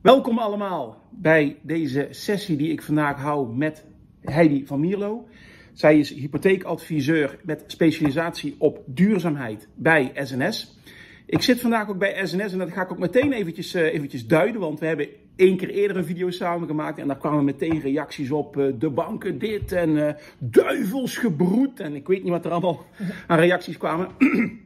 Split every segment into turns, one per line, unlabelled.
Welkom allemaal bij deze sessie die ik vandaag hou met Heidi van Mierlo. Zij is hypotheekadviseur met specialisatie op duurzaamheid bij SNS. Ik zit vandaag ook bij SNS en dat ga ik ook meteen eventjes, uh, eventjes duiden, want we hebben één keer eerder een video samen gemaakt en daar kwamen meteen reacties op. Uh, de banken dit en uh, duivelsgebroed en ik weet niet wat er allemaal aan reacties kwamen.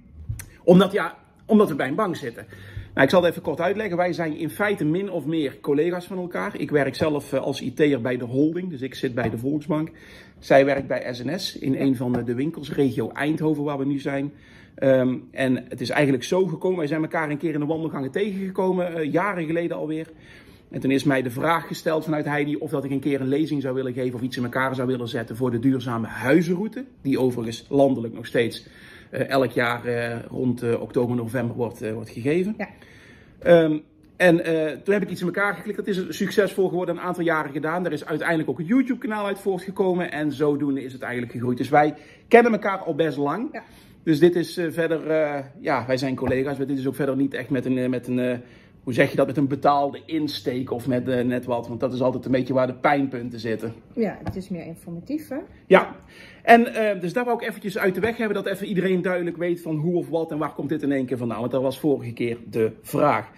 omdat, ja, omdat we bij een bank zitten. Nou, ik zal het even kort uitleggen. Wij zijn in feite min of meer collega's van elkaar. Ik werk zelf als IT'er bij de holding, dus ik zit bij de Volksbank. Zij werkt bij SNS in een van de winkels, regio Eindhoven, waar we nu zijn. Um, en het is eigenlijk zo gekomen, wij zijn elkaar een keer in de wandelgangen tegengekomen, uh, jaren geleden alweer. En toen is mij de vraag gesteld vanuit Heidi of dat ik een keer een lezing zou willen geven of iets in elkaar zou willen zetten voor de duurzame huizenroute. Die overigens landelijk nog steeds elk jaar uh, rond oktober, november wordt, wordt gegeven. Ja. Um, en toen heb ik iets in elkaar geklikt. Dat is succesvol geworden, een aantal jaren gedaan. Er is uiteindelijk ook een YouTube-kanaal uit voortgekomen. En zodoende is het eigenlijk gegroeid. Dus wij kennen elkaar al best lang. Ja. Dus dit is verder, ja, wij zijn collega's. Maar dit is ook verder niet echt met een, met een hoe zeg je dat, met een betaalde insteek of met net wat. Want dat is altijd een beetje waar de pijnpunten zitten.
Ja, het is meer informatief, hè?
Ja. En dus daar wou ik eventjes uit de weg hebben. Dat even iedereen duidelijk weet van hoe of wat en waar komt dit in één keer vandaan. Want dat was vorige keer de vraag.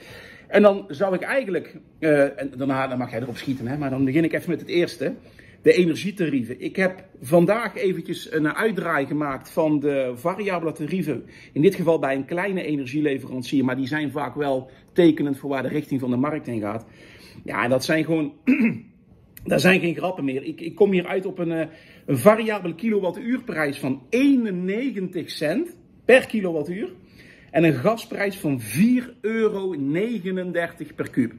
En dan zou ik eigenlijk, uh, en daarna dan mag jij erop schieten, hè, maar dan begin ik even met het eerste. De energietarieven. Ik heb vandaag eventjes een uitdraai gemaakt van de variabele tarieven. In dit geval bij een kleine energieleverancier, maar die zijn vaak wel tekenend voor waar de richting van de markt heen gaat. Ja, dat zijn gewoon, daar zijn geen grappen meer. Ik, ik kom hier uit op een, eh, een variabele kilowattuurprijs van 91 cent per kilowattuur. En een gasprijs van 4,39 euro per kuub.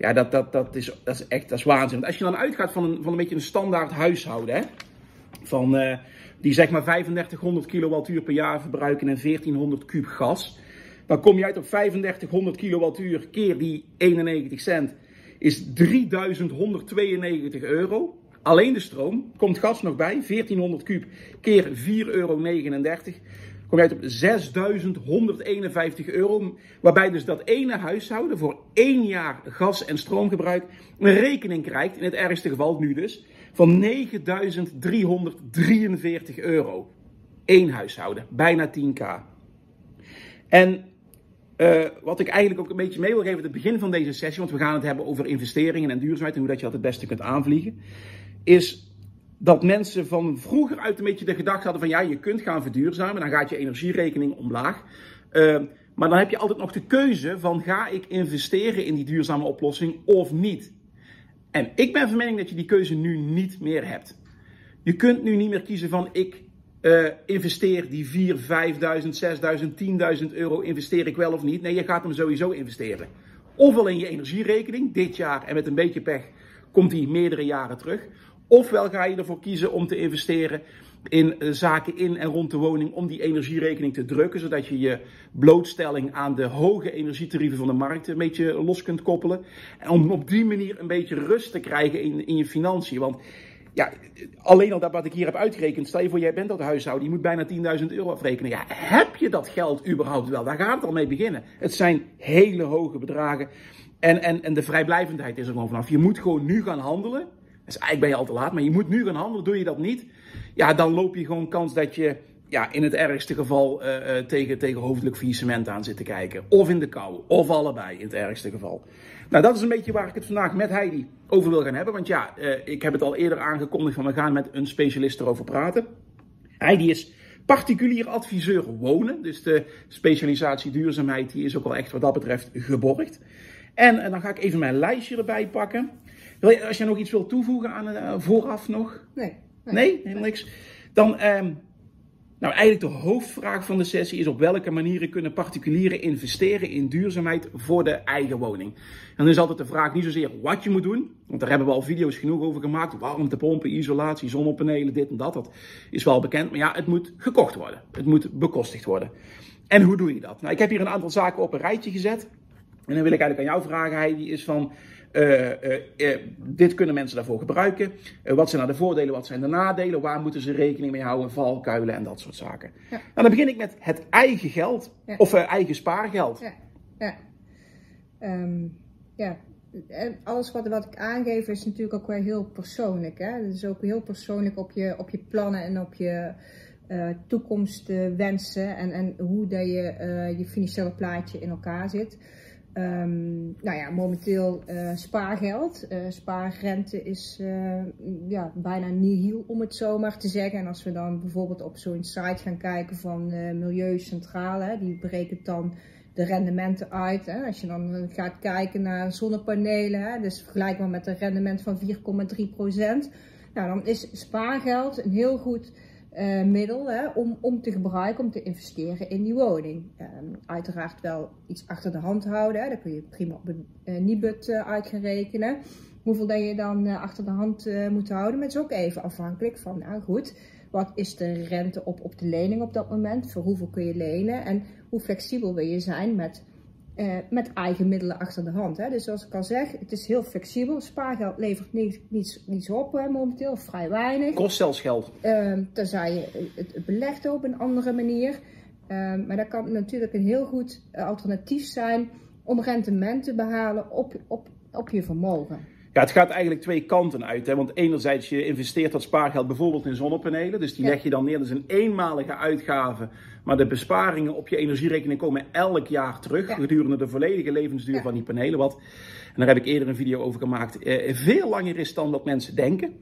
Ja, dat, dat, dat, is, dat is echt dat is waanzin. Als je dan uitgaat van een, van een beetje een standaard huishouden, hè, van, uh, die zeg maar 3500 kilowattuur per jaar verbruiken en 1400 kuub gas. Dan kom je uit op 3500 kilowattuur keer die 91 cent is 3192 euro. Alleen de stroom, komt gas nog bij, 1400 kuub keer 4,39 euro kom uit op 6.151 euro. Waarbij dus dat ene huishouden voor één jaar gas- en stroomgebruik een rekening krijgt, in het ergste geval nu dus, van 9.343 euro. Eén huishouden, bijna 10k. En uh, wat ik eigenlijk ook een beetje mee wil geven het begin van deze sessie, want we gaan het hebben over investeringen en duurzaamheid en hoe dat je dat het beste kunt aanvliegen, is dat mensen van vroeger uit een beetje de gedachte hadden van ja, je kunt gaan verduurzamen, dan gaat je energierekening omlaag. Uh, maar dan heb je altijd nog de keuze van ga ik investeren in die duurzame oplossing of niet. En ik ben van mening dat je die keuze nu niet meer hebt. Je kunt nu niet meer kiezen van ik uh, investeer die 4, 5000, 6000, 10.000 euro, investeer ik wel of niet. Nee, je gaat hem sowieso investeren. Ofwel in je energierekening, dit jaar en met een beetje pech komt die meerdere jaren terug. Ofwel ga je ervoor kiezen om te investeren in uh, zaken in en rond de woning om die energierekening te drukken, zodat je je blootstelling aan de hoge energietarieven van de markt een beetje los kunt koppelen. En om op die manier een beetje rust te krijgen in, in je financiën. Want ja, alleen al dat wat ik hier heb uitgerekend, stel je voor jij bent dat huishouden, je moet bijna 10.000 euro afrekenen. Ja, heb je dat geld überhaupt wel? Daar gaat het al mee beginnen. Het zijn hele hoge bedragen. En, en, en de vrijblijvendheid is er gewoon vanaf. Je moet gewoon nu gaan handelen. Dus eigenlijk ben je al te laat, maar je moet nu gaan handelen. Doe je dat niet, ja, dan loop je gewoon kans dat je ja, in het ergste geval uh, uh, tegen, tegen hoofdelijk faillissement aan zit te kijken. Of in de kou, of allebei in het ergste geval. Nou, dat is een beetje waar ik het vandaag met Heidi over wil gaan hebben. Want ja, uh, ik heb het al eerder aangekondigd van we gaan met een specialist erover praten. Heidi is particulier adviseur wonen. Dus de specialisatie duurzaamheid die is ook wel echt wat dat betreft geborgd. En dan ga ik even mijn lijstje erbij pakken. Wil je, als je nog iets wilt toevoegen aan uh, vooraf nog?
Nee.
Nee, niks. Dan, um, nou eigenlijk de hoofdvraag van de sessie is op welke manieren kunnen particulieren investeren in duurzaamheid voor de eigen woning. En dan is altijd de vraag niet zozeer wat je moet doen, want daar hebben we al video's genoeg over gemaakt. Warmtepompen, isolatie, zonnepanelen, dit en dat. Dat is wel bekend, maar ja, het moet gekocht worden. Het moet bekostigd worden. En hoe doe je dat? Nou, ik heb hier een aantal zaken op een rijtje gezet. En dan wil ik eigenlijk aan jou vragen, Heidi, is van... Uh, uh, uh, dit kunnen mensen daarvoor gebruiken. wat zijn nou de voordelen, wat zijn de nadelen? Waar moeten ze rekening mee houden? Valkuilen en dat soort zaken. Ja. Nou, dan begin ik met het eigen geld. Ja. Of eigen spaargeld.
Ja, ja. Um, ja. alles wat, wat ik aangeef is natuurlijk ook wel heel persoonlijk. Hè? Het is ook heel persoonlijk op je, op je plannen en op je toekomstwensen en, en hoe dat je je financiële plaatje in elkaar zit. Um, nou ja, momenteel uh, spaargeld. Uh, spaarrente is uh, ja, bijna nihil, om het zo maar te zeggen. En als we dan bijvoorbeeld op zo'n site gaan kijken van Milieucentrale, die berekent dan de rendementen uit. Hè. Als je dan gaat kijken naar zonnepanelen, hè, dus vergelijkbaar met een rendement van 4,3 procent. Nou, dan is spaargeld een heel goed uh, middel hè, om, om te gebruiken, om te investeren in die woning. Um, uiteraard wel iets achter de hand houden, hè. daar kun je prima op een uh, Nibud uh, uit gaan rekenen. Hoeveel dat je dan achter de hand moet houden, maar het is ook even afhankelijk van, nou goed, wat is de rente op, op de lening op dat moment? Voor hoeveel kun je lenen? En hoe flexibel wil je zijn met, uh, met eigen middelen achter de hand? Hè? Dus zoals ik al zeg, het is heel flexibel. Spaargeld levert niet, niets, niets op hè, momenteel, vrij weinig.
Kost zelfs geld.
Uh, tenzij je het, belegt op een andere manier. Uh, maar dat kan natuurlijk een heel goed alternatief zijn om rendement te behalen op, op, op je vermogen.
Ja, het gaat eigenlijk twee kanten uit. Hè? Want enerzijds, je investeert dat spaargeld bijvoorbeeld in zonnepanelen. Dus die leg je dan neer. Dat is een eenmalige uitgave. Maar de besparingen op je energierekening komen elk jaar terug. Gedurende de volledige levensduur van die panelen. Wat, en daar heb ik eerder een video over gemaakt, eh, veel langer is dan wat mensen denken.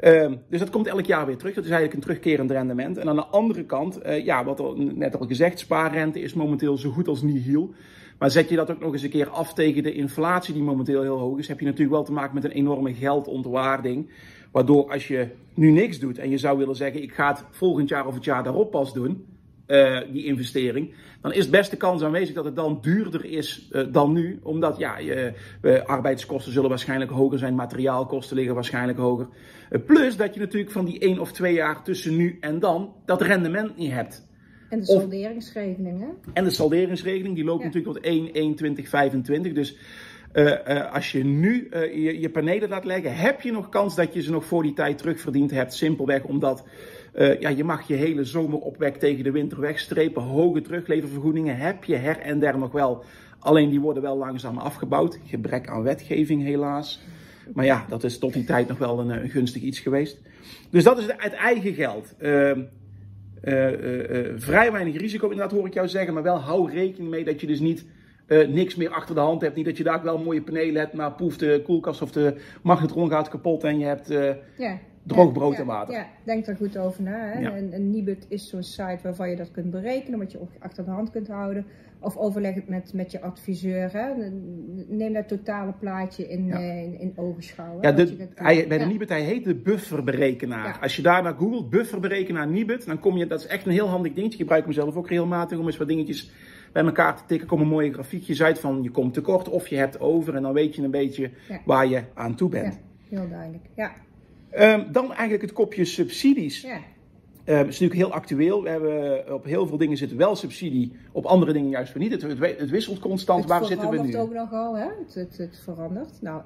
Uh, dus dat komt elk jaar weer terug. Dat is eigenlijk een terugkerend rendement. En aan de andere kant, uh, ja, wat al, net al gezegd, spaarrente is momenteel zo goed als nihil. Maar zet je dat ook nog eens een keer af tegen de inflatie die momenteel heel hoog is, heb je natuurlijk wel te maken met een enorme geldontwaarding. Waardoor als je nu niks doet en je zou willen zeggen, ik ga het volgend jaar of het jaar daarop pas doen, uh, die investering, dan is het beste kans aanwezig dat het dan duurder is uh, dan nu. Omdat ja, je, uh, arbeidskosten zullen waarschijnlijk hoger zijn, materiaalkosten liggen waarschijnlijk hoger. plus dat je natuurlijk van die één of twee jaar tussen nu en dan dat rendement niet hebt.
En de salderingsregeling, hè?
En de salderingsregeling, die loopt ja. natuurlijk tot 1, 1, 20, 25. Dus uh, uh, als je nu uh, je, je, panelen laat leggen, heb je nog kans dat je ze nog voor die tijd terugverdiend hebt. Simpelweg omdat ja, je mag je hele zomer op weg tegen de winter wegstrepen. Hoge terugleververgoedingen heb je her en der nog wel. Alleen die worden wel langzaam afgebouwd. Gebrek aan wetgeving helaas. Maar ja, dat is tot die tijd nog wel een, een gunstig iets geweest. Dus dat is het eigen geld. Ehm, uh, vrij weinig risico, inderdaad hoor ik jou zeggen. Maar wel hou rekening mee dat je dus niet niks meer achter de hand hebt. Niet dat je daar wel mooie panelen hebt, maar poef de koelkast of de magnetron gaat kapot en je hebt ja. Droog brood
ja,
en water.
Ja, denk er goed over na. Hè? En, en Nibud is zo'n site waarvan je dat kunt berekenen, wat je ook achter de hand kunt houden. Of overleg het met, met je adviseur. Hè? Neem dat totale plaatje in, ja. in, in ogenschouw.
Ja, de, hij, bij de Nibud, hij heet de bufferberekenaar. Als je daar naar googelt, bufferberekenaar Nibud, dan kom je, dat is echt een heel handig dingetje. Ik gebruik hem zelf ook regelmatig om eens wat dingetjes bij elkaar te tikken. komen mooie grafiekjes uit van je komt tekort of je hebt over. En dan weet je een beetje waar je aan toe bent.
heel duidelijk, ja.
Um, dan eigenlijk het kopje subsidies. Ja. Het is natuurlijk heel actueel. We hebben op heel veel dingen zit wel subsidie, op andere dingen juist weer niet. Het, het, het wisselt constant.
Het
Waar zitten we nu?
Het verandert ook nogal, hè? Het, het, het verandert. Nou,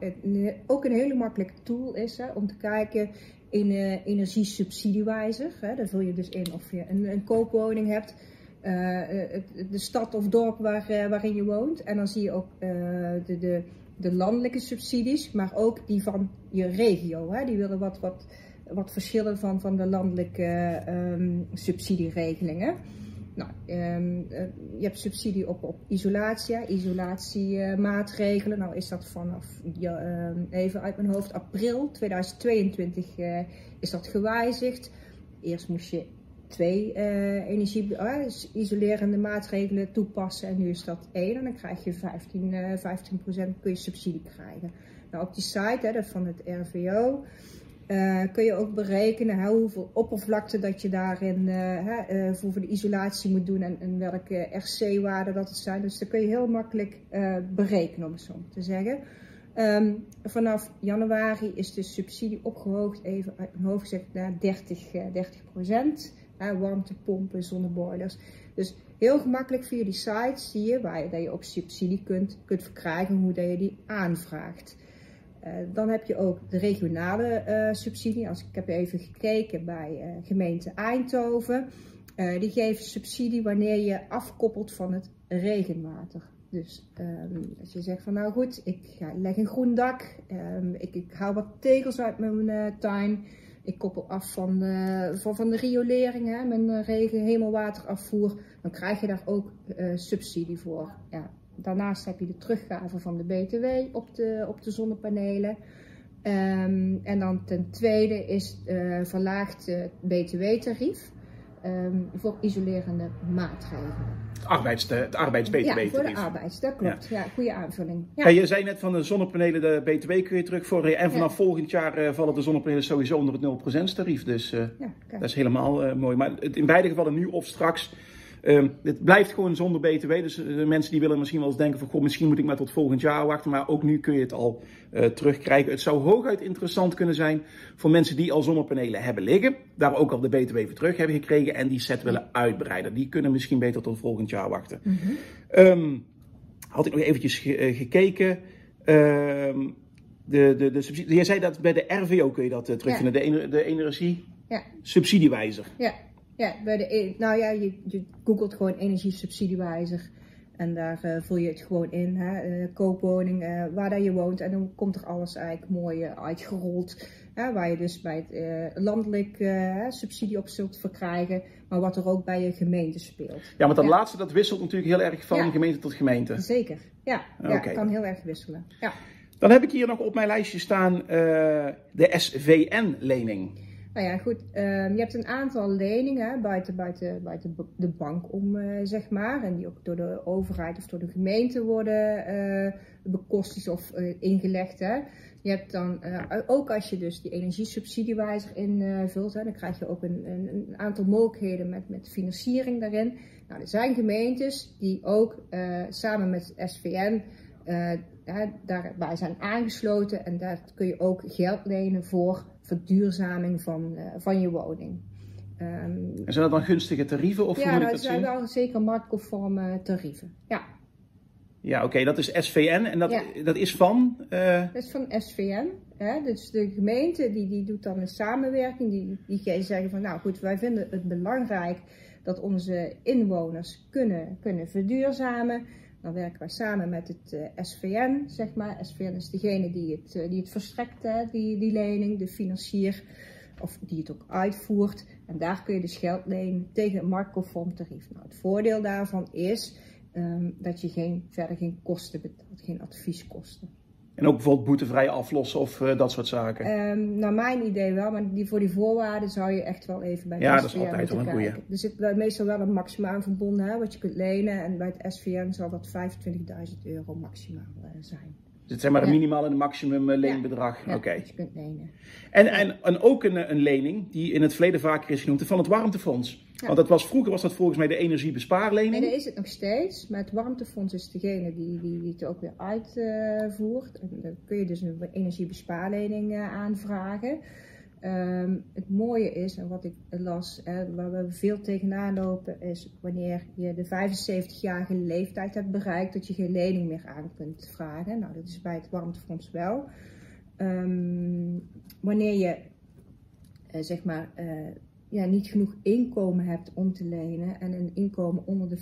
ook een hele makkelijke tool is hè, om te kijken in uh, energiesubsidiewijzer. Hè? Daar vul je dus in of je een, een koopwoning hebt. Uh, de stad of dorp waar, waarin je woont. En dan zie je ook de, de, de landelijke subsidies, maar ook die van je regio. Hè? Die willen wat, wat wat verschillen van, van de landelijke um, subsidieregelingen. Nou, um, je hebt subsidie op, op isolatie, isolatiemaatregelen. Nou is dat vanaf, um, even uit mijn hoofd, april 2022 uh, is dat gewijzigd. Eerst moest je twee uh, energie uh, isolerende maatregelen toepassen en nu is dat één. En dan krijg je 15, 15% kun je subsidie krijgen. Nou, op die site hè, van het RVO uh, kun je ook berekenen hè, hoeveel oppervlakte dat je daarin uh, uh, voor de isolatie moet doen en, en welke RC-waarden dat het zijn. Dus dat kun je heel makkelijk berekenen, om het zo te zeggen. Um, vanaf januari is de subsidie opgehoogd, even uit hoofd gezegd, naar 30, 30 procent. Warmtepompen, zonneboilers. Dus heel gemakkelijk via die sites zie je waar je, dat je ook subsidie kunt, kunt verkrijgen, hoe dat je die aanvraagt. Uh, dan heb je ook de regionale uh, subsidie. Als ik heb even gekeken bij uh, gemeente Eindhoven. die geven subsidie wanneer je afkoppelt van het regenwater. Dus ehm, als je zegt van nou goed, ik leg een groen dak, ehm, ik, ik haal wat tegels uit mijn tuin, ik koppel af van, uh, van, van de riolering, hè, mijn uh, regen, hemelwaterafvoer, dan krijg je daar ook subsidie voor. Ja. Daarnaast heb je de teruggave van de BTW op de, op de zonnepanelen. Um, en dan ten tweede is verlaagd BTW-tarief voor isolerende maatregelen
arbeids, het arbeids-BTW.
Ja, voor de arbeids, dat klopt. Ja, goede aanvulling. Ja.
je zei net van de zonnepanelen, de BTW kun je terugvorderen. En vanaf volgend jaar uh, vallen de zonnepanelen sowieso onder het 0% tarief. Dus uh, dat is helemaal uh, mooi. Maar in beide gevallen nu of straks Um, het blijft gewoon zonder BTW. Dus eh, mensen die willen misschien wel eens denken van, goh, misschien moet ik maar tot volgend jaar wachten. Maar ook nu kun je het al uh, terugkrijgen. Het zou hooguit interessant kunnen zijn voor mensen die al zonnepanelen hebben liggen. Daar ook al de BTW voor terug hebben gekregen en die set willen uitbreiden. Die kunnen misschien beter tot volgend jaar wachten. Mm um, had ik nog eventjes ge uh, gekeken. Um, de, de, de subsidie. Jij zei dat bij de RVO kun je dat uh, terugvinden, ja. de, de energie ja. subsidiewijzer.
Ja. Ja, bij de, e- nou ja, je, je googelt gewoon energiesubsidiewijzer. En daar uh, vul je het gewoon in, hè, uh, koopwoning, uh, waar dat je woont. En dan komt er alles eigenlijk mooi uitgerold. Hè, waar je dus bij het landelijk subsidie op zult verkrijgen. Maar wat er ook bij je gemeente speelt.
Ja, want dat laatste dat wisselt natuurlijk heel erg van ja. gemeente tot gemeente.
Zeker, ja. ja okay. kan heel erg wisselen. Ja.
Dan heb ik hier nog op mijn lijstje staan de SVN-lening.
Nou ja, goed. Um, je hebt een aantal leningen buiten, buiten, buiten de bank om, uh, zeg maar. En die ook door de overheid of door de gemeente worden uh, bekostigd of uh, ingelegd. Hè. Je hebt dan, ook als je dus die energiesubsidiewijzer invult, dan krijg je ook een, een, een, aantal mogelijkheden met, met financiering daarin. Nou, er zijn gemeentes die ook samen met SVN daarbij zijn aangesloten. En daar kun je ook geld lenen voor verduurzaming van, uh, van je woning.
Um, en zijn dat dan gunstige tarieven? Of
ja, dat zijn wel zeker marktconforme tarieven. Ja.
Ja, oké, okay, dat is SVN en dat, ja. dat is van?
Uh... Dat is van SVN. Hè? Dus de gemeente die, die doet dan een samenwerking. Die, die zeggen van, nou goed, wij vinden het belangrijk dat onze inwoners kunnen, kunnen verduurzamen. Dan werken wij samen met het eh, SVN, zeg maar. SVN is degene die het, uh, die het verstrekt, hè, die, die lening, de financier, of die het ook uitvoert. En daar kun je dus geld lenen tegen een marktconform tarief. Nou, het voordeel daarvan is um, dat je geen, verder geen kosten betaalt, geen advieskosten.
En ook bijvoorbeeld boetevrij aflossen of uh, dat soort zaken?
Um, naar mijn idee wel, maar die, voor die voorwaarden zou je echt wel even bij de
ja,
SVN
dat is altijd wel een goeie.
Er zit meestal wel een maximaal verbonden hè, wat je kunt lenen. En bij het SVN zal dat 25.000 euro maximaal uh, zijn.
Dus het zijn maar een minimaal en een maximum uh, leenbedrag. Oké.
je kunt lenen.
En, en, en ook een, een lening die in het verleden vaker is genoemd, van het warmtefonds. Want dat was, vroeger was dat volgens mij de energiebespaarlening.
Nee, dat is het nog steeds. Maar het warmtefonds is degene die, die, die het ook weer uitvoert. Uh, dan kun je dus een energiebespaarlening uh, aanvragen. Um, het mooie is, en wat ik las, hè, waar we veel tegenaan lopen, is wanneer je de 75-jarige leeftijd hebt bereikt, dat je geen lening meer aan kunt vragen. Nou, dat is bij het warmtefonds wel. Um, wanneer je, uh, zeg maar, uh, ja, niet genoeg inkomen hebt om te lenen en een inkomen onder de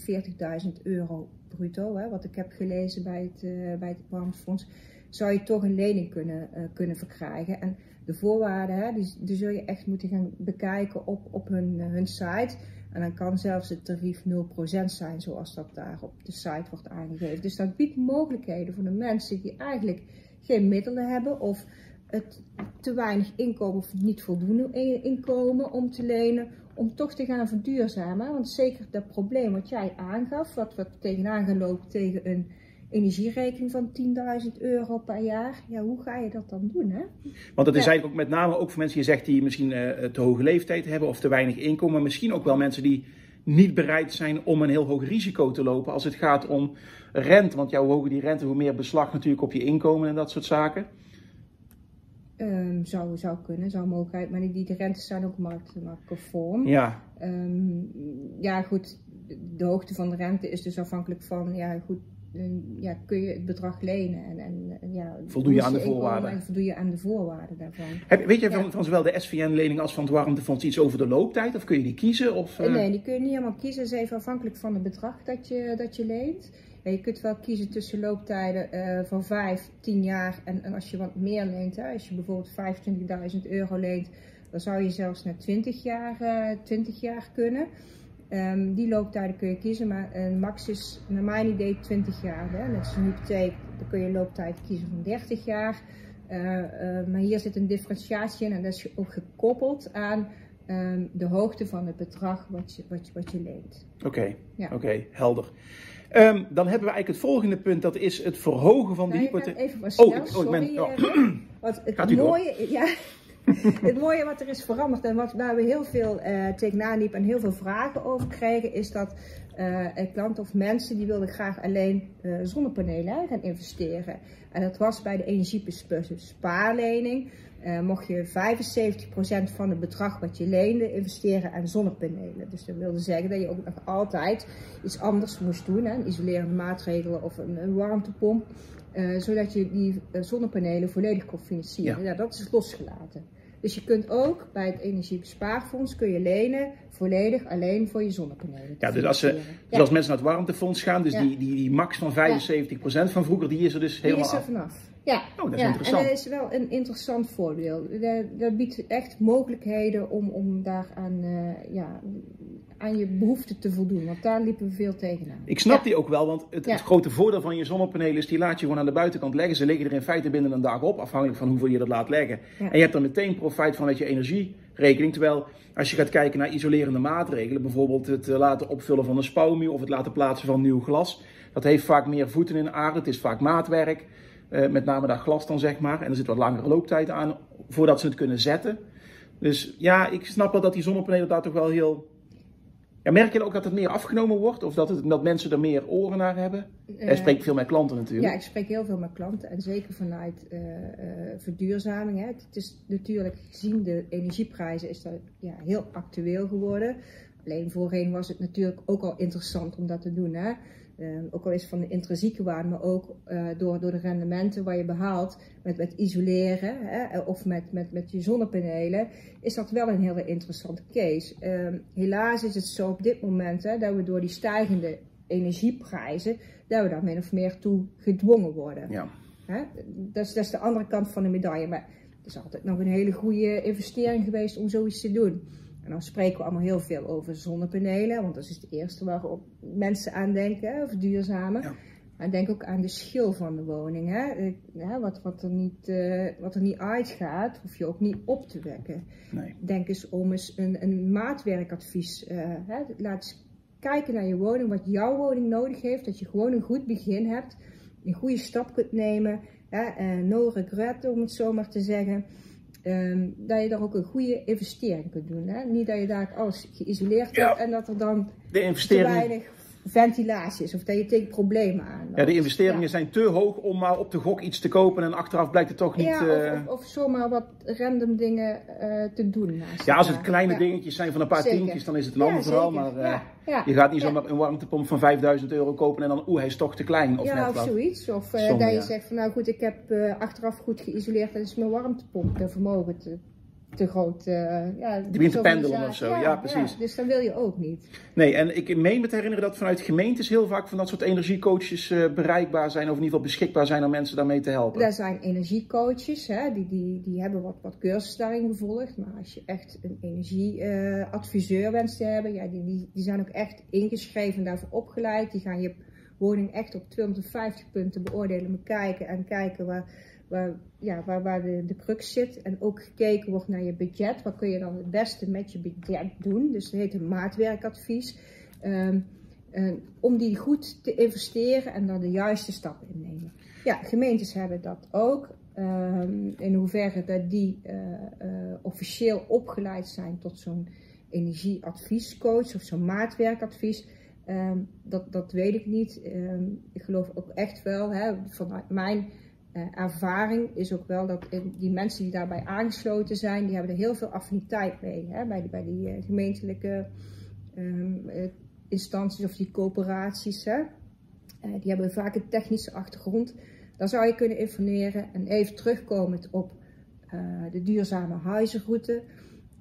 40.000 euro bruto, hè, wat ik heb gelezen bij het, uh, bij het warmtefonds, zou je toch een lening kunnen, kunnen verkrijgen. En de voorwaarden, hè, die, die zul je echt moeten gaan bekijken op, op hun, uh, hun site. En dan kan zelfs het tarief 0% zijn, zoals dat daar op de site wordt aangegeven. Dus dat biedt mogelijkheden voor de mensen die eigenlijk geen middelen hebben of het te weinig inkomen of niet voldoende inkomen om te lenen, om toch te gaan verduurzamen. Want zeker dat probleem wat jij aangaf, wat we tegenaan gaan lopen tegen een energierekening van 10.000 euro per jaar. Ja, hoe ga je dat dan doen? Hè?
Want het is ja. eigenlijk ook met name ook voor mensen, je zegt die misschien uh, te hoge leeftijd hebben of te weinig inkomen, maar misschien ook wel mensen die niet bereid zijn om een heel hoog risico te lopen als het gaat om rente. Want ja, hoe hoger die rente, hoe meer beslag natuurlijk op je inkomen en dat soort zaken.
Um, zou, zou kunnen, zou mogelijkheid, maar die, die rentes zijn ook markt, marktconform.
Ja.
Um, ja, goed, de hoogte van de rente is dus afhankelijk van, ja, goed, ja, kun je het bedrag lenen en, en, ja,
voldoe je aan de voorwaarden.
En voldoe je aan de voorwaarden daarvan.
Heb, weet je van, ja. van zowel de SVN-lening als van het warmtefonds iets over de looptijd? Of kun je die kiezen? Of,
uh... Nee, die kun je niet helemaal kiezen. Het is even afhankelijk van het bedrag dat je, dat je leent. je kunt wel kiezen tussen looptijden uh, van 5, 10 jaar en, en, als je wat meer leent. Hè, als je bijvoorbeeld 25.000 euro leent, dan zou je zelfs naar 20 jaar, uh, 20 jaar kunnen. Um, die looptijden kun je kiezen, maar een max is naar mijn idee 20 jaar. Hè. Net als een hypotheek, dan kun je een looptijd kiezen van 30 jaar. Uh, maar hier zit een differentiatie in en dat is ook gekoppeld aan um, de hoogte van het bedrag wat je, wat je, wat je leent.
Oké, ja. oké, helder. Um, dan hebben we eigenlijk het volgende punt, dat is het verhogen van de
nou,
hypotheek.
Even maar snel, oh, sorry. Ben, oh. Wat het
Gaat u
mooie? Ja, het mooie wat er is veranderd en wat, waar we heel veel uh, tegenaan liepen en heel veel vragen over kregen, is dat uh, klanten of mensen die wilden graag alleen uh, zonnepanelen gaan investeren. En dat was bij de energiespaarlening. Uh, mocht je 75% van het bedrag wat je leende investeren aan zonnepanelen. Dus dat wilde zeggen dat je ook nog altijd iets anders moest doen, hè, isolerende maatregelen of een, een warmtepomp. Uh, zodat je die zonnepanelen volledig kon financieren. Ja. ja. dat is losgelaten. Dus je kunt ook bij het energiebespaarfonds kun je lenen volledig alleen voor je zonnepanelen.
Ja, dus als, ze, dus als mensen naar het warmtefonds gaan, dus die, die, die max van 75% van vroeger, die is er dus helemaal
Die is er vanaf. Ja,
oh, dat is
ja.
interessant.
En dat is wel een interessant voordeel. Dat, dat biedt echt mogelijkheden om, om daar aan, uh, ja, aan je behoeften te voldoen. Want daar liepen we veel tegenaan.
Ik snap die ook wel, want het, het, grote voordeel van je zonnepanelen is, die laat je gewoon aan de buitenkant leggen. Ze liggen er in feite binnen een dag op, afhankelijk van hoeveel je dat laat leggen. En je hebt er meteen profijt van met je energierekening. Terwijl als je gaat kijken naar isolerende maatregelen, bijvoorbeeld het eh, laten opvullen van een spouwmuur of het laten plaatsen van nieuw glas. Dat heeft vaak meer voeten in de aarde, het is vaak maatwerk. Uh, met name dat glas dan, zeg maar. En er zit wat langere looptijd aan voordat ze het kunnen zetten. Dus ja, ik snap wel dat die zonnepanelen daar toch wel heel ja, merk je ook dat het meer afgenomen wordt? Of dat, het, dat mensen er meer oren naar hebben? Uh, spreekt veel met klanten natuurlijk.
Ja, ik spreek heel veel met klanten. En zeker vanuit uh, uh, verduurzaming. Hè. Het is natuurlijk gezien de energieprijzen is dat ja, heel actueel geworden. Alleen voorheen was het natuurlijk ook al interessant om dat te doen. Hè. Uh, ook al is van de intrinsieke waarde, maar ook uh, door, door de rendementen waar je behaalt met, met isoleren hè, of met, met, met je zonnepanelen, is dat wel een hele interessante case. Uh, helaas is het zo op dit moment hè, dat we door die stijgende energieprijzen, dat we daar min of meer toe gedwongen worden.
Ja.
Hè? Dat, is, dat is de andere kant van de medaille. Maar het is altijd nog een hele goede investering geweest om zoiets te doen. En dan spreken we allemaal heel veel over zonnepanelen, want dat is het eerste waarop mensen aan denken, verduurzamen. Ja. Maar denk ook aan de schil van de woning. Hè? Wat, wat, er niet, uh, wat er niet uitgaat, hoef je ook niet op te wekken.
Nee.
Denk eens om eens een, een maatwerkadvies. Uh, hè? Laat eens kijken naar je woning, wat jouw woning nodig heeft. Dat je gewoon een goed begin hebt, een goede stap kunt nemen. Hè? Uh, no regret, om het zo maar te zeggen. Um, dat je daar ook een goede investering kunt doen. Hè? Niet dat je daar alles geïsoleerd
ja.
hebt en dat er dan
de investering...
te weinig ventilatie is of dat je tegen problemen aan.
Ja, de investeringen ja. zijn te hoog om maar op de gok iets te kopen en achteraf blijkt het toch niet...
Ja, of, uh... of, of, zomaar wat random dingen uh, te doen.
Ja, als het kleine ja. dingetjes zijn van een paar zeker. tientjes, dan is het een ander verhaal. Maar uh, je gaat niet zomaar een warmtepomp van 5000 euro kopen en dan oeh, hij is toch te klein. Of
ja,
net
of
wat.
zoiets. Of Sommige, dat je zegt van nou goed, ik heb achteraf goed geïsoleerd en is mijn warmtepomp de vermogen te te groot. Uh, ja,
die begint te pendelen of zo, ja, ja precies.
Ja, dus dat wil je ook niet.
Nee, en ik meen me te herinneren dat vanuit gemeentes heel vaak van dat soort energiecoaches uh, bereikbaar zijn, of in ieder geval beschikbaar zijn om mensen daarmee te helpen.
Er zijn energiecoaches, hè, die, die, die hebben wat, wat cursussen daarin gevolgd. Maar als je echt een energieadviseur uh, wenst te hebben, ja, die, die, die zijn ook echt ingeschreven, daarvoor opgeleid. Die gaan je woning echt op 250 punten beoordelen, bekijken en kijken waar waar, ja, waar, de, de crux zit. En ook gekeken wordt naar je budget. Wat kun je dan het beste met je budget doen? Dus dat heet een maatwerkadvies. Um, om die goed te investeren en dan de juiste stappen innemen. Ja, gemeentes hebben dat ook. Um, in hoeverre dat die uh, uh, officieel opgeleid zijn tot zo'n energieadviescoach of zo'n maatwerkadvies. Um, dat, dat weet ik niet. ik geloof ook echt wel, hè, vanuit mijn ervaring is ook wel dat die mensen die daarbij aangesloten zijn, die hebben er heel veel affiniteit mee. Hè, bij, die, bij die uh, gemeentelijke uh, instanties of die coöperaties. Hè. die hebben vaak een technische achtergrond. Daar zou je kunnen informeren en even terugkomend op de duurzame huizenroute.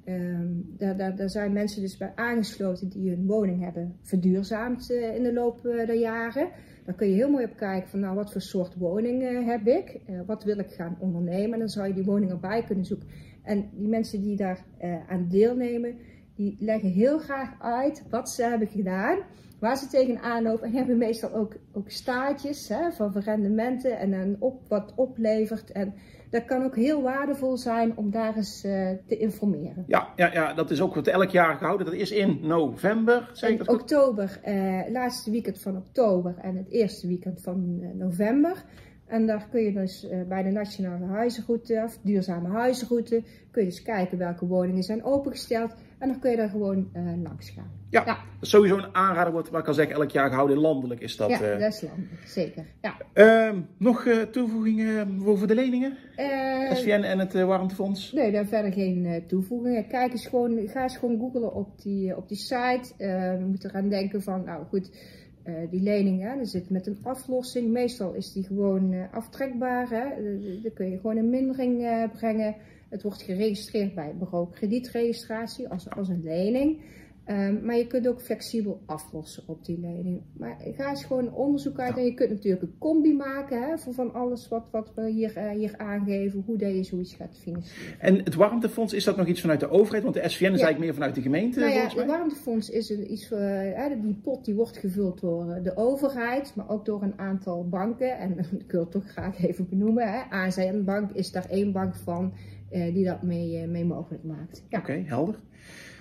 Um, daar, daar, daar, zijn mensen dus bij aangesloten die hun woning hebben verduurzaamd in de loop der jaren. Dan kun je heel mooi op kijken van nou wat voor soort woning eh, heb ik, uh, wat wil ik gaan ondernemen. En dan zou je die woning erbij kunnen zoeken. En die mensen die daar uh, aan deelnemen, die leggen heel graag uit wat ze hebben gedaan, waar ze tegenaan lopen. En hebben meestal ook, ook staartjes hè, van rendementen en een op, wat oplevert. En dat kan ook heel waardevol zijn om daar eens uh, te informeren.
Ja, ja, ja, dat is ook wat elk jaar gehouden. Dat is in november,
in oktober, uh, laatste weekend van oktober en het eerste weekend van uh, november. En daar kun je dus uh, bij de Nationale Huizenroute, of Duurzame Huizenroute, kun je dus kijken welke woningen zijn opengesteld. En dan kun je daar gewoon uh, langs gaan.
Ja, ja. sowieso een aanrader wordt, wat ik al zeg, elk jaar gehouden. Landelijk is dat.
Ja, uh... dat is landelijk, zeker. Ja.
Uh, nog toevoegingen over de leningen? SVN en het warmtefonds?
Nee, daar verder geen toevoegingen. Kijk eens gewoon, ga eens gewoon googlen op die, op die site. we moeten eraan denken van, nou goed... Uh, die lening, hè, er zit met een aflossing. Meestal is die gewoon uh, aftrekbaar. Hè. Dan kun je gewoon een mindering brengen. Het wordt geregistreerd bij bureau kredietregistratie als, als een lening. Um, maar je kunt ook flexibel aflossen op die lening. Maar ga eens gewoon onderzoek uit. En je kunt natuurlijk een combi maken hè, voor van alles wat, wat we hier, uh, hier aangeven. Hoe dat je zoiets gaat financieren.
En het warmtefonds, is dat nog iets vanuit de overheid? Want de SVN is ja. eigenlijk meer vanuit de gemeente.
Nou ja, het warmtefonds is een, iets voor, uh, die pot die wordt gevuld door de overheid. Maar ook door een aantal banken. En ik wil het toch graag even benoemen. Hè. AZN Bank is daar één bank van. Uh, die dat mee, mee mogelijk maakt.
Ja. Oké, okay, helder.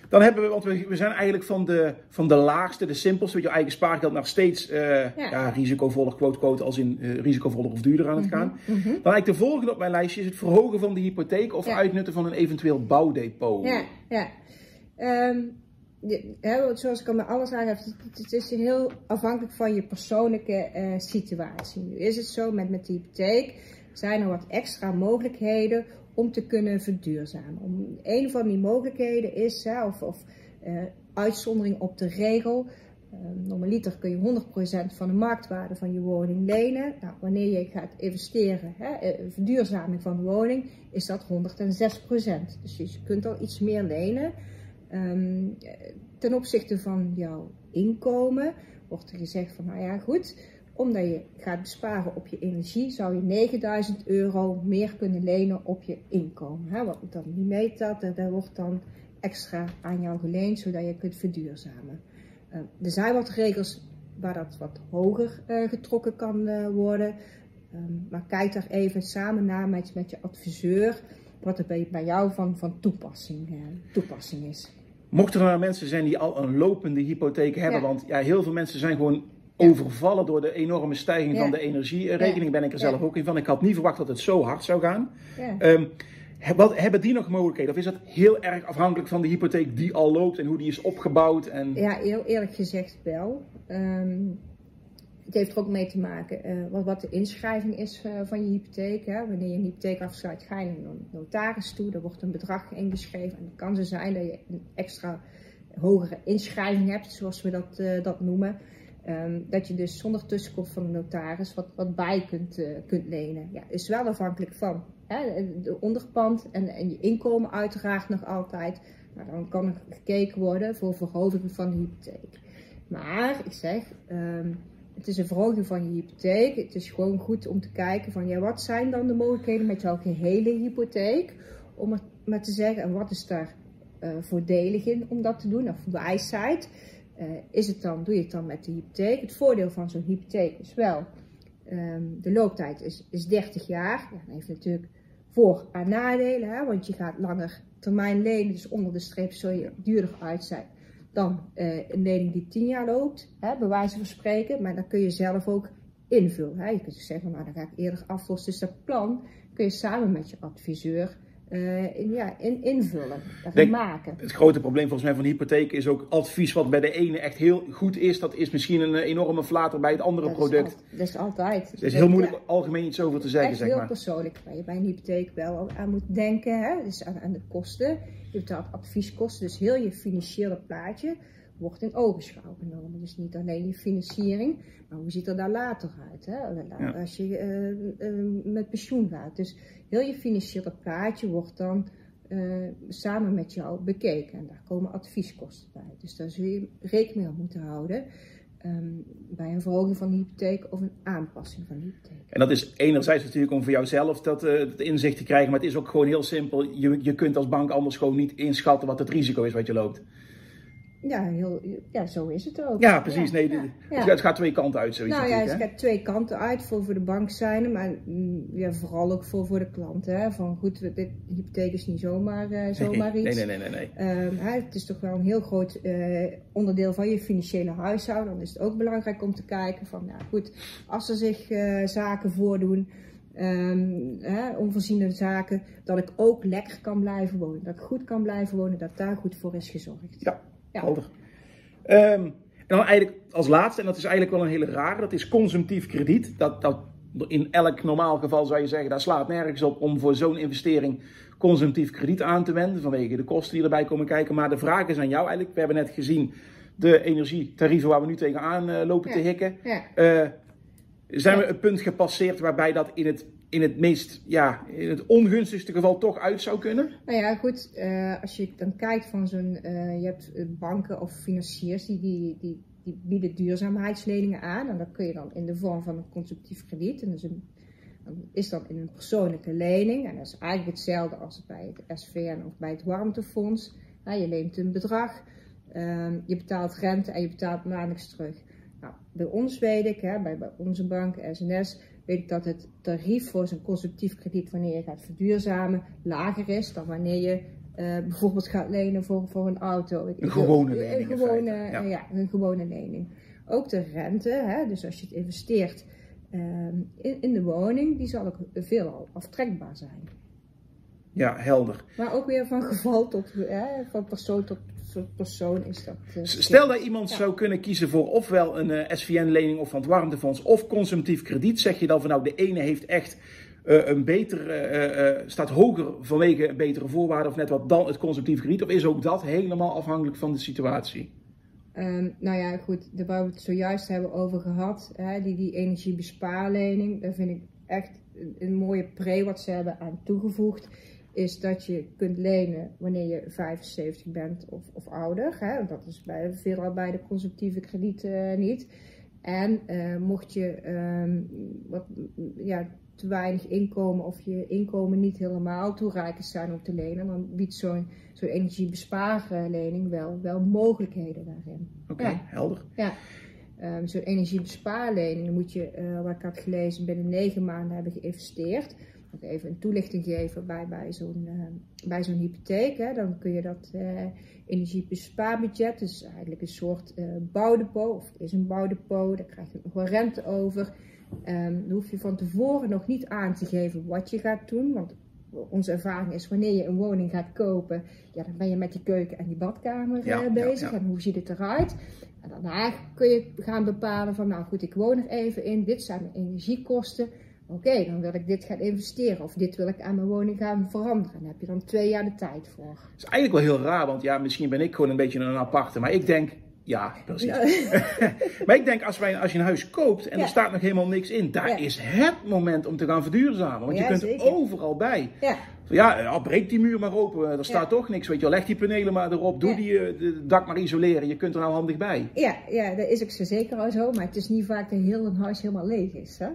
Dan hebben we, want we, we zijn eigenlijk van de, van de laagste, de simpelste, met je eigen spaargeld, naar steeds uh, ja. ja. risicovoller, quote, quote, als in uh, risicovoller of duurder aan het gaan. Mm -hmm. Dan eigenlijk de volgende op mijn lijstje is het verhogen van de hypotheek of ja. uitnutten van een eventueel bouwdepot.
Ja, ja. Um, de, zoals ik al met alles aan heb, het, het is heel afhankelijk van je persoonlijke uh, situatie. Nu is het zo met, met de hypotheek, zijn er wat extra mogelijkheden om te kunnen verduurzamen. Om, een van die mogelijkheden is, hè, of, uh, uitzondering op de regel, uh, normaliter kun je 100% van de marktwaarde van je woning lenen. Nou, wanneer je gaat investeren, hè, verduurzaming van de woning, is dat 106%. Dus je kunt al iets meer lenen. Um, ten opzichte van jouw inkomen wordt er gezegd van, nou ja, goed, omdat je gaat besparen op je energie, zou je 9000 euro meer kunnen lenen op je inkomen. Hè? Wat dan niet meetelt, daar wordt dan extra aan jou geleend, zodat je kunt verduurzamen. Uh, er zijn wat regels waar dat wat hoger uh, getrokken kan uh, worden. Um, maar kijk daar even samen naar met, met je adviseur, wat er bij, bij jou van, van toepassing, toepassing is.
Mochten er nou mensen zijn die al een lopende hypotheek hebben, ja. want ja, heel veel mensen zijn gewoon overvallen door de enorme stijging van de energierekening. Ja. Ben ik er zelf ook in van. Ik had niet verwacht dat het zo hard zou gaan. Um, wat, hebben die nog mogelijkheden? Of is dat heel erg afhankelijk van de hypotheek die al loopt en hoe die is opgebouwd? En...
Ja, heel eerlijk gezegd wel. Um, het heeft er ook mee te maken uh, wat, wat, de inschrijving is uh, van je hypotheek. Hè. Wanneer je een hypotheek afsluit, ga je naar een notaris toe. Er wordt een bedrag ingeschreven. En het kan zo zijn dat je een extra hogere inschrijving hebt, zoals we dat, uh, dat noemen. Um, dat je dus zonder tussenkomst van de notaris wat, wat bij kunt, uh, kunt lenen. Ja, is wel afhankelijk van hè, de onderpand en, en je inkomen uiteraard nog altijd. Maar dan kan er gekeken worden voor verhoging van de hypotheek. Maar ik zeg, um, het is een verhoging van je hypotheek. Het is gewoon goed om te kijken van ja, wat zijn dan de mogelijkheden met jouw gehele hypotheek? Om het maar te zeggen, en wat is daar uh, voordelig in om dat te doen? Of wijsheid. Uh, is het dan, doe je het dan met de hypotheek? Het voordeel van zo'n hypotheek is wel, um, de looptijd is, is 30 jaar. Ja, dat heeft natuurlijk voor- en nadelen, hè, want je gaat langer termijn lenen, dus onder de streep zul je duurder uit zijn dan uh, een lening die 10 jaar loopt, hè, bij wijze van spreken. Maar dan kun je zelf ook invullen. Hè. Je kunt zeggen, nou dan ga ik eerder aflossen. Dus dat plan kun je samen met je adviseur uh, in, ja, in, invullen, Denk, maken.
Het grote probleem volgens mij van de hypotheek is ook advies wat bij de ene echt heel goed is. Dat is misschien een enorme flater bij het andere
dat
product.
Is al, dat is altijd.
Het is heel moeilijk ja. algemeen iets over te zeggen.
Echt
zeg
heel
maar.
persoonlijk waar je bij een hypotheek wel aan moet denken. Hè? Dus aan, aan de kosten. Je betaalt advieskosten, dus heel je financiële plaatje wordt in ogenschouw genomen. Dus niet alleen je financiering, maar hoe ziet er daar later uit? Hè? Als je uh, uh, met pensioen gaat. Dus heel je financiële plaatje wordt dan uh, samen met jou bekeken. En daar komen advieskosten bij. Dus daar zul je rekening mee moeten houden. ehm, bij een verhoging van de hypotheek of een aanpassing van de hypotheek.
En dat is enerzijds natuurlijk om voor jouzelf dat, uh, dat inzicht te krijgen, maar het is ook gewoon heel simpel. Je, je kunt als bank anders gewoon niet inschatten wat het risico is wat je loopt.
Ja, heel, ja, zo is het ook.
Ja, precies. nee, ja, Het, gaat, twee kanten uit. Zoiets
nou ja, het gaat twee kanten uit. Voor, voor de bank zijn, maar mm, ja, vooral ook voor, voor de klant. Hè. Van goed, dit hypotheek is niet zomaar, uh, zomaar
nee,
iets.
Nee, nee, nee. nee,
nee. Um, het is toch wel een heel groot uh, onderdeel van je financiële huishouden. Dan is het ook belangrijk om te kijken van, nou goed, als er zich uh, zaken voordoen. Um, hè, onvoorziene zaken, dat ik ook lekker kan blijven wonen. Dat ik goed kan blijven wonen, dat daar goed voor is gezorgd.
Ja, ja. Um, en dan eigenlijk als laatste, en dat is eigenlijk wel een hele rare, dat is consumptief krediet. Dat, dat in elk normaal geval zou je zeggen, daar slaat nergens op om voor zo'n investering consumptief krediet aan te wenden, vanwege de kosten die erbij komen kijken. Maar de vraag is aan jou eigenlijk, we hebben net gezien de energietarieven waar we nu tegenaan uh, lopen
ja.
te hikken.
Ja.
Uh, zijn we een punt gepasseerd waarbij dat in het, in het meest, ja, in het ongunstigste geval toch uit zou kunnen?
Nou ja, goed, uh, als je dan kijkt van zo'n, uh, je hebt banken of financiers die, die, die, die, bieden duurzaamheidsleningen aan. En dat kun je dan in de vorm van een consumptief krediet. En dus dan is dat in een persoonlijke lening. En dat is eigenlijk hetzelfde als bij het SVN of bij het warmtefonds. Je leent een bedrag, um, je betaalt rente en je betaalt maandelijks terug. Nou, bij ons weet ik, hè, bij, bij onze bank, SNS, weet ik dat het tarief voor zo'n consumptief krediet, wanneer je gaat verduurzamen, lager is dan wanneer je uh, bijvoorbeeld gaat lenen voor, voor een auto.
Een gewone lening.
Een gewone, ja. Uh, ja. een gewone lening. Ook de rente, hè, dus als je het investeert uh, in, in de woning, die zal ook veel aftrekbaar zijn.
Ja, helder.
Maar ook weer van geval tot, hè, van persoon tot persoon is dat. Uh,
Stel dat iemand ja. zou kunnen kiezen voor ofwel een uh, SVN-lening of van het warmtefonds of consumptief krediet, zeg je dan van nou de ene heeft echt uh, een beter, staat hoger vanwege betere voorwaarden of net wat dan het consumptief krediet, of is ook dat helemaal afhankelijk van de situatie?
Um, nou ja, goed, daar waar we het zojuist hebben over gehad, hè, die, die energiebespaarlening, daar vind ik echt een, een mooie pre wat ze hebben aan toegevoegd is dat je kunt lenen wanneer je 75 bent of, of ouder. Hè? Dat is bij, veelal bij de consumptieve kredieten uh, niet. En uh, mocht je um, wat, ja, te weinig inkomen of je inkomen niet helemaal toereikend zijn om te lenen, dan biedt zo'n zo'n energiebespaarlening wel, wel mogelijkheden daarin.
Oké, okay, ja. helder.
Ja. Um, zo'n energiebespaarlening moet je, uh, wat ik had gelezen, binnen negen maanden hebben geïnvesteerd even een toelichting geven bij, bij zo'n uh, bij zo'n hypotheek. Hè. Dan kun je dat uh, energiebespaarbudget, dus eigenlijk een soort uh, bouwdepot, of het is een bouwdepot, daar krijg je nog wel rente over. Um, dan hoef je van tevoren nog niet aan te geven wat je gaat doen, want onze ervaring is wanneer je een woning gaat kopen, ja, dan ben je met die keuken en die badkamer
ja,
bezig
ja, ja.
en hoe ziet het eruit. En daarna kun je gaan bepalen van nou goed, ik woon er even in, dit zijn mijn energiekosten. Oké, okay, dan wil ik dit gaan investeren of dit wil ik aan mijn woning gaan veranderen. Daar heb je dan twee jaar de tijd voor.
Dat is eigenlijk wel heel raar, want ja, misschien ben ik gewoon een beetje een aparte, maar ik denk, ja, precies. Ja. maar ik denk, als, wij, als je een huis koopt en ja. er staat nog helemaal niks in, daar ja. is het moment om te gaan verduurzamen. Want je kunt
zeker.
overal bij.
Ja.
Ja, breek die muur maar open, er staat toch niks, weet je wel. Leg die panelen maar erop, doe die de dak maar isoleren, je kunt er nou handig bij.
Ja, ja dat is ook zo zeker al zo, maar het is niet vaak dat heel een huis helemaal leeg is, hè?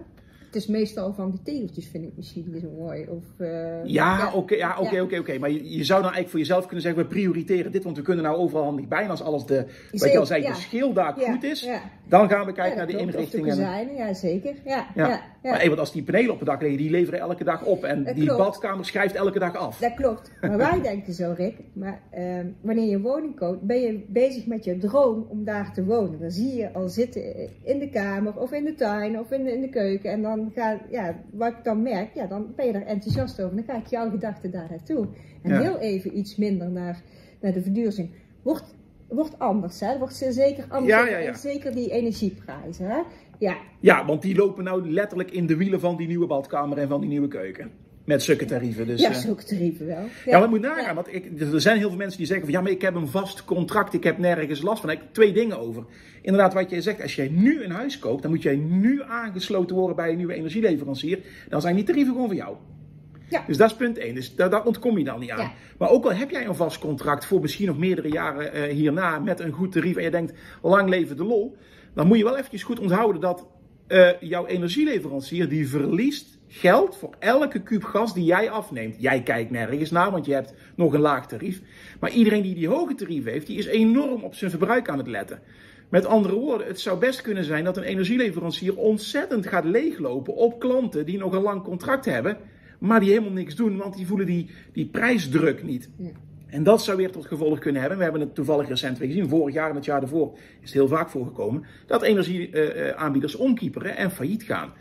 Het is meestal van die tegeltjes, vind ik misschien niet zo mooi. Of, uh,
ja, oké, ja, oké, oké. Maar je, je, zou dan eigenlijk voor jezelf kunnen zeggen, we prioriteren dit, want we kunnen nou overal handig bij. En als alles de, wat je al zei, de goed is, dan gaan we kijken naar de inrichtingen.
Kozijnen, ja, zeker. Ja,
ja.
ja.
Maar hey, want als die panelen op het dak liggen, die leveren elke dag op. En
dat
die
klopt.
badkamer schrijft elke dag af.
Dat klopt. Maar wij denken zo, Rick. Maar uh, wanneer je woning koopt, ben je bezig met je droom om daar te wonen. Dan zie je al zitten in de kamer of in de tuin of in de, in de keuken. En dan ja, wat ik dan merk, ja, dan ben je er enthousiast over. Dan gaat jouw gedachte daar naartoe. En
Ja.
heel even iets minder naar, naar de verduurzing. Wordt, wordt anders, hè? Wordt zeker anders.
Ja, ja, ja.
En zeker die energieprijzen, hè? Ja,
Ja, want die lopen nou letterlijk in de wielen van die nieuwe badkamer en van die nieuwe keuken. Met zulke tarieven. Dus,
ja,
eh,
zulke tarieven wel.
Ja, maar je moet nagaan, want ik, er zijn heel veel mensen die zeggen van ja, maar ik heb een vast contract, ik heb nergens last van. Daar heb ik twee dingen over. Inderdaad, wat jij zegt, als jij nu een huis koopt, dan moet jij nu aangesloten worden bij een nieuwe energieleverancier. Dan zijn die tarieven gewoon voor jou.
Ja.
Dus dat is punt 1. Dus daar, daar ontkom je dan niet aan.
Ja.
Maar ook al heb jij een vast contract voor misschien nog meerdere jaren eh, hierna met een goed tarief en je denkt lang leven de lol. dan moet je wel eventjes goed onthouden dat uh, jouw energieleverancier die verliest geld voor elke kuub gas die jij afneemt. Jij kijkt nergens naar, want je hebt nog een laag tarief. Maar iedereen die die hoge tarief heeft, die is enorm op zijn verbruik aan het letten. Met andere woorden, het zou best kunnen zijn dat een energieleverancier ontzettend gaat leeglopen op klanten die nog een lang contract hebben, maar die helemaal niks doen, want die voelen die, die prijsdruk niet. Ja. En dat zou weer tot gevolg kunnen hebben. We hebben het toevallig recent weer gezien. Vorig jaar en het jaar daarvoor is het heel vaak voorgekomen. Dat energieaanbieders omkieperen en failliet gaan.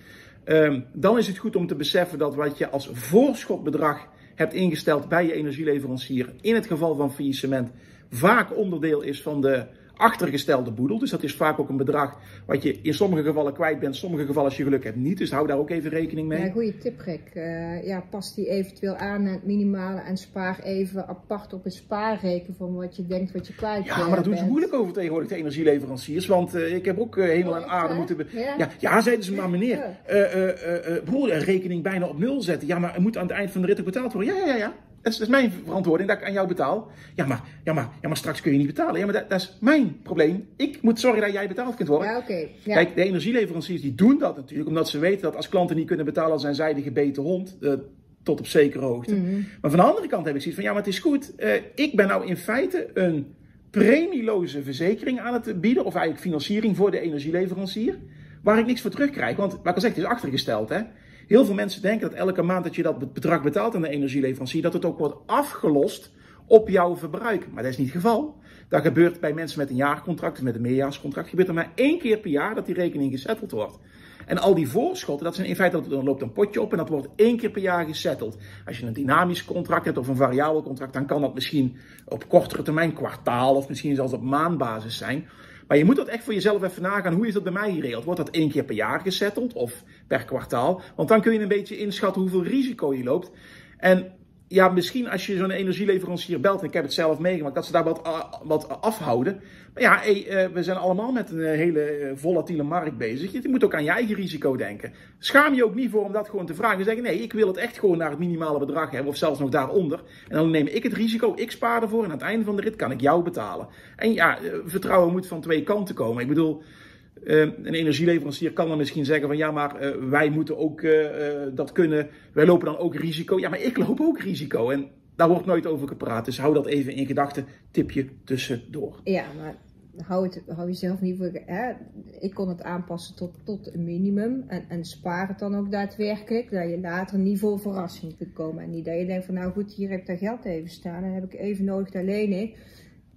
Um, dan is het goed om te beseffen dat wat je als voorschotbedrag hebt ingesteld bij je energieleverancier. in het geval van faillissement vaak onderdeel is van de achtergestelde boedel. Dus dat is vaak ook een bedrag wat je in sommige gevallen kwijt bent, in sommige gevallen als je geluk hebt niet. Dus hou daar ook even rekening mee.
Ja, goede tip Rick. Uh, ja, pas die eventueel aan het minimale en spaar even apart op een spaarrekening van wat je denkt wat je kwijt
bent. Ja, maar dat doen ze moeilijk over tegenwoordig de energieleveranciers. Want uh, ik heb ook uh, helemaal aan aarde moeten... Be- ja. ja. Ja, zeiden ze maar meneer, broer, rekening bijna op nul zetten. Ja, maar het moet aan het eind van de rit betaald worden. Ja, ja, ja. Dat is, dat is, mijn verantwoording dat ik aan jou betaal. Ja maar, ja, maar, ja, maar straks kun je niet betalen. Ja, maar dat, dat is mijn probleem. Ik moet zorgen dat jij betaald kunt worden.
Ja.
Kijk, de energieleveranciers die doen dat natuurlijk, omdat ze weten dat als klanten niet kunnen betalen, zijn zij de gebeten hond. Uh, tot op zekere hoogte. Mm -hmm. Maar van de andere kant heb ik zoiets van, ja, maar het is goed. Uh, ik ben nou in feite een premieloze verzekering aan het bieden, of eigenlijk financiering voor de energieleverancier, waar ik niks voor terugkrijg. Want, wat ik al zeg, het is achtergesteld, hè. Heel veel mensen denken dat elke maand dat je dat bedrag betaalt aan de energieleverancier, dat het ook wordt afgelost op jouw verbruik. Maar dat is niet het geval. Dat gebeurt bij mensen met een jaarcontract met een meerjaarscontract. gebeurt er maar één keer per jaar dat die rekening gesetteld wordt. En al die voorschotten, dat zijn in feite, dan loopt een potje op en dat wordt één keer per jaar gesetteld. Als je een dynamisch contract hebt of een variabel contract, dan kan dat misschien op kortere termijn, kwartaal of misschien zelfs op maandbasis zijn. Maar je moet dat echt voor jezelf even nagaan. Hoe is dat bij mij geregeld? Wordt dat één keer per jaar gesetteld of per kwartaal? Want dan kun je een beetje inschatten hoeveel risico je loopt. En ja, misschien als je zo'n energieleverancier belt, en ik heb het zelf meegemaakt, dat ze daar wat, wat afhouden. Maar ja, uh, we zijn allemaal met een uh, hele volatiele markt bezig. Je moet ook aan je eigen risico denken. Schaam je ook niet voor om dat gewoon te vragen. En zeggen, nee, ik wil het echt gewoon naar het minimale bedrag hebben, of zelfs nog daaronder. En dan neem ik het risico, ik spaar ervoor, en aan het einde van de rit kan ik jou betalen. En ja, vertrouwen moet van twee kanten komen. Ik bedoel, een energieleverancier kan dan misschien zeggen van ja, maar uh, wij moeten ook uh, dat kunnen. Wij lopen dan ook risico. Ja, maar ik loop ook risico. En daar wordt nooit over gepraat. Dus hou dat even in gedachten. Tipje tussendoor.
Ja, maar hou, het, hou jezelf niet voor. Hè? Ik kon het aanpassen tot, tot een minimum. En, en spaar het dan ook daadwerkelijk. Dat je later niet voor verrassing kunt komen. En niet dat je denkt van nou goed, hier heb ik dat geld even staan. En heb ik even nodig, daar leen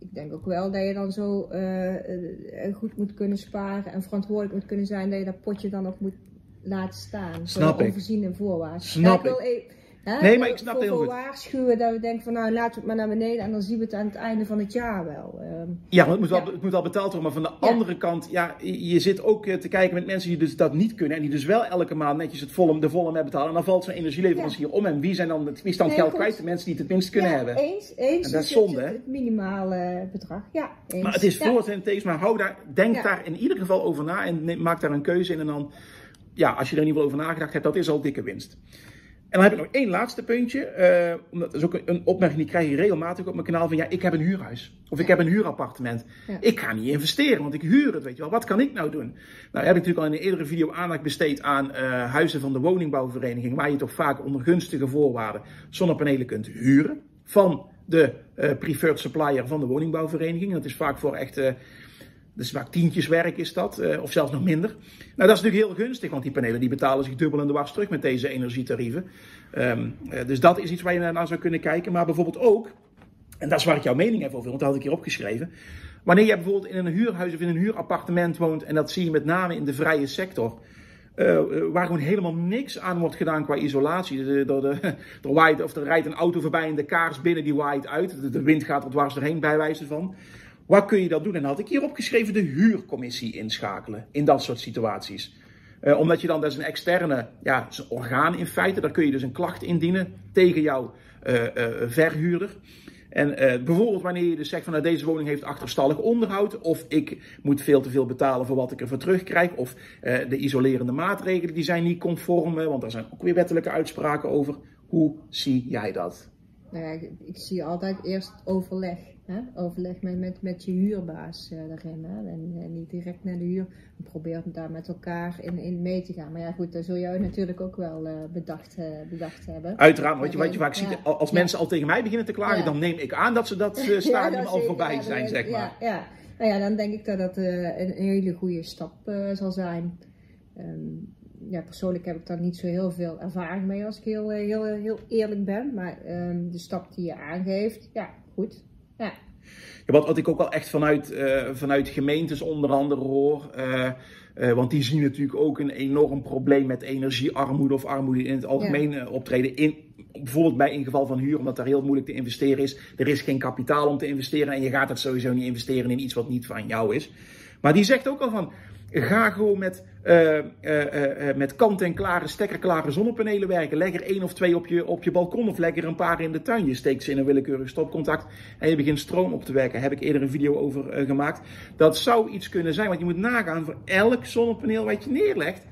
ik denk ook wel dat je dan zo uh, goed moet kunnen sparen en verantwoordelijk moet kunnen zijn dat je dat potje dan ook moet laten staan.
Snap ik.
Onvoorziene voorwaarden.
Snap
ja,
ik. Hè, nee, maar ik snap
het
heel goed.
waarschuwen dat we denken van nou laten we het maar naar beneden en dan zien we het aan het einde van het jaar wel.
Uh, ja, het moet, ja. Wel, het moet wel betaald worden. Maar van de ja. andere kant, ja, je zit ook te kijken met mensen die dus dat niet kunnen en die dus wel elke maand netjes het volle, de volle met betalen. En dan valt zo'n energieleverancier om en wie zijn dan wie is dan nee, geld goed. kwijt? De mensen die het het minst kunnen hebben.
Eens, eens.
En dat is zonde,
het, het minimale bedrag. Ja, eens.
Maar het is voor en tegen, maar hou daar, denk daar in ieder geval over na en maak daar een keuze in en dan ja, als je er in ieder geval over nagedacht hebt, dat is al dikke winst. En dan heb ik nog één laatste puntje. Uh, dat is ook een opmerking die krijg je regelmatig op mijn kanaal. Van ja, ik heb een huurhuis. Of ik heb een huurappartement. Ja. Ik ga niet investeren, want ik huur het, weet je wel. Wat kan ik nou doen? Nou, heb ik natuurlijk al in een eerdere video aandacht besteed aan uh, huizen van de woningbouwvereniging. Waar je toch vaak onder gunstige voorwaarden zonnepanelen kunt huren. Van de uh, preferred supplier van de woningbouwvereniging. Dat is vaak voor echt dus vaak tientjes werk is dat, uh, of zelfs nog minder. Nou, dat is natuurlijk heel gunstig, want die panelen die betalen zich dubbel en dwars terug met deze energietarieven. Um, uh, dus dat is iets waar je naar zou kunnen kijken. Maar bijvoorbeeld ook, en dat is waar ik jouw mening even over want dat had ik hier opgeschreven. Wanneer je bijvoorbeeld in een huurhuis of in een huurappartement woont, en dat zie je met name in de vrije sector. Uh, waar gewoon helemaal niks aan wordt gedaan qua isolatie. De, de, de, de of er rijdt een auto voorbij en de kaars binnen die waait uit. De wind gaat er dwars doorheen, bij wijze van. Waar kun je dat doen? En dan had ik hier opgeschreven de huurcommissie inschakelen in dat soort situaties. Uh, omdat je dan, dat is een externe ja, is een orgaan in feite, daar kun je dus een klacht indienen tegen jouw uh, uh, verhuurder. En bijvoorbeeld wanneer je dus zegt van nou, deze woning heeft achterstallig onderhoud, of ik moet veel te veel betalen voor wat ik ervoor terugkrijg, of de isolerende maatregelen die zijn niet conform, want daar zijn ook weer wettelijke uitspraken over. Hoe zie jij dat?
nou ja, ik zie altijd eerst overleg. Hè? Overleg met, met, met je huurbaas uh, daarin. Hè? En, en, niet direct naar de huur. Probeer daar met elkaar in, in mee te gaan. Maar ja, goed, daar zul jij natuurlijk ook wel uh, bedacht, uh, bedacht hebben.
Uiteraard, wat je, wat je vaak ziet, als mensen al tegen mij beginnen te klagen, dan neem ik aan dat ze dat stadium al voorbij zijn, zeg maar.
Ja, Nou ja, dan denk ik dat dat een hele goede stap zal zijn. Um, ja, persoonlijk heb ik daar niet zo heel veel ervaring mee als ik heel, heel, heel eerlijk ben. Maar um, de stap die je aangeeft, ja, goed. Ja.
Ja, wat, wat ik ook wel echt vanuit, uh, vanuit gemeentes onder andere hoor. Uh, uh, want die zien natuurlijk ook een enorm probleem met energiearmoede of armoede in het algemeen ja. optreden. In, bijvoorbeeld bij in geval van huur, omdat daar heel moeilijk te investeren is. Er is geen kapitaal om te investeren en je gaat het sowieso niet investeren in iets wat niet van jou is. Maar die zegt ook al van, Ga gewoon met, uh, uh, uh, met kant-en-klare, stekkerklare zonnepanelen werken. Leg er één of twee op je, op je balkon of leg er een paar in de tuin. Je steekt ze in een willekeurig stopcontact en je begint stroom op te werken. Daar heb ik eerder een video over gemaakt. Dat zou iets kunnen zijn, want je moet nagaan voor elk zonnepaneel wat je neerlegt.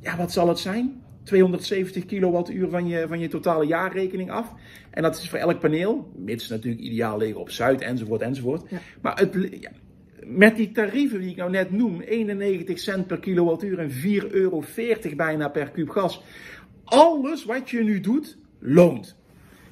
Ja, wat zal het zijn? 270 kilowattuur van je, van je totale jaarrekening af. En dat is voor elk paneel, mits natuurlijk ideaal liggen op Zuid enzovoort enzovoort. Ja. Maar het, ja, met die tarieven die ik nou net noem, 91 cent per kilowattuur en 4,40 euro bijna per kuub gas. Alles wat je nu doet, loont.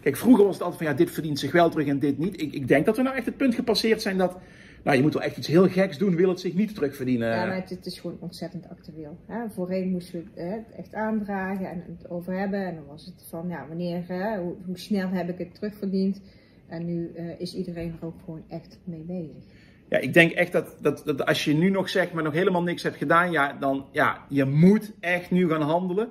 Kijk, vroeger was het altijd van ja, dit verdient zich wel terug en dit niet. Ik, ik denk dat we nou echt het punt gepasseerd zijn dat. Nou, je moet wel echt iets heel geks doen, wil het zich niet terugverdienen.
Ja, maar het, is gewoon ontzettend actueel. Hè? Voorheen moesten we het echt aandragen en het over hebben. En dan was het van, ja, wanneer, hè, hoe, snel heb ik het terugverdiend? En nu uh, is iedereen er ook gewoon echt mee bezig
ja, ik denk echt dat, dat, dat als je nu nog zegt, maar nog helemaal niks hebt gedaan, ja, dan ja, je moet echt nu gaan handelen.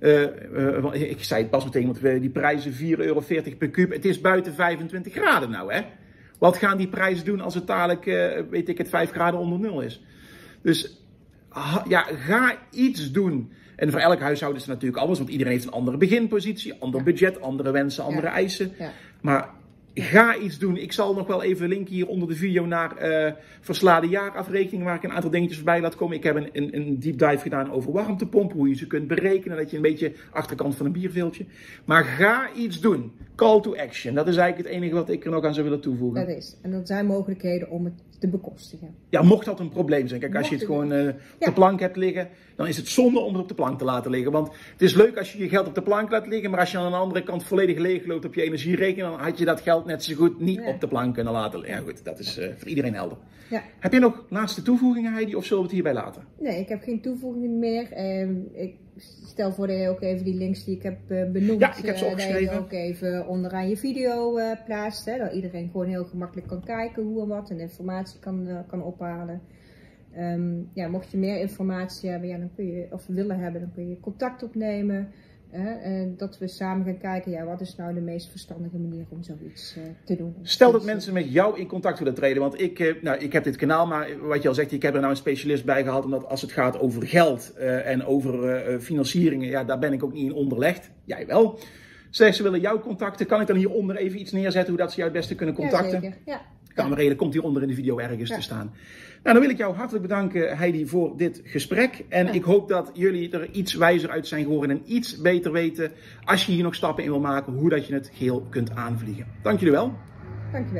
Uh, uh, ik zei het pas meteen, want die prijzen 4,40 euro per kuub. Het is buiten 25 graden nou, hè? Wat gaan die prijzen doen als het dadelijk, uh, weet ik het, 5 graden onder nul is? Dus ja, ga iets doen. En voor elk huishouden is het natuurlijk anders, want iedereen heeft een andere beginpositie, ander ja. budget, andere wensen, andere ja. eisen. Ja. Maar Ga iets doen. Ik zal nog wel even linken hier onder de video naar uh, verslaande jaarafrekening, waar ik een aantal dingetjes voorbij laat komen. Ik heb een, een, een deep dive gedaan over warmtepompen, hoe je ze kunt berekenen, dat je een beetje achterkant van een bierveeltje. Maar ga iets doen. Call to action. Dat is eigenlijk het enige wat ik er nog aan zou willen toevoegen.
Dat is. En dat zijn mogelijkheden om het te bekostigen.
Ja, mocht dat een probleem zijn. Kijk, als je het gewoon uh, op ja. de plank hebt liggen, dan is het zonde om het op de plank te laten liggen. Want het is leuk als je je geld op de plank laat liggen, maar als je aan de andere kant volledig leeg loopt op je energierekening, dan had je dat geld net zo goed niet op de plank kunnen laten liggen. Ja, goed, dat is uh, voor iedereen helder. Ja. Heb je nog laatste toevoegingen, Heidi, of zullen we het hierbij laten?
Nee, ik heb geen toevoegingen meer. Uh, ik stel voor dat je ook even die links die ik heb uh, benoemd,
ja, ik heb ze
je ook even onderaan je video plaatst. Hè, dat iedereen gewoon heel gemakkelijk kan kijken hoe en wat en informatie kan, kan ophalen. Um, ja, mocht je meer informatie hebben, ja, dan kun je, of willen hebben, dan kun je contact opnemen. Uh, dat we samen gaan kijken, ja, wat is nou de meest verstandige manier om zoiets uh, te doen.
Stel dat mensen met jou in contact willen treden, want ik, uh, nou, ik heb dit kanaal, maar wat je al zegt, ik heb er nou een specialist bij gehad, omdat als het gaat over geld en over financieringen, ja, daar ben ik ook niet in onderlegd. Jij wel. Zeg, ze willen jou contacten, kan ik dan hieronder even iets neerzetten, hoe dat ze jou het beste kunnen contacten?
Ja, zeker. Ja.
Kamerreden komt hieronder in de video ergens ja. te staan. Nou, dan wil ik jou hartelijk bedanken, Heidi, voor dit gesprek. En ja. ik hoop dat jullie er iets wijzer uit zijn geworden en iets beter weten, als je hier nog stappen in wil maken, hoe dat je het geheel kunt aanvliegen. Dank jullie wel.
Dank je wel.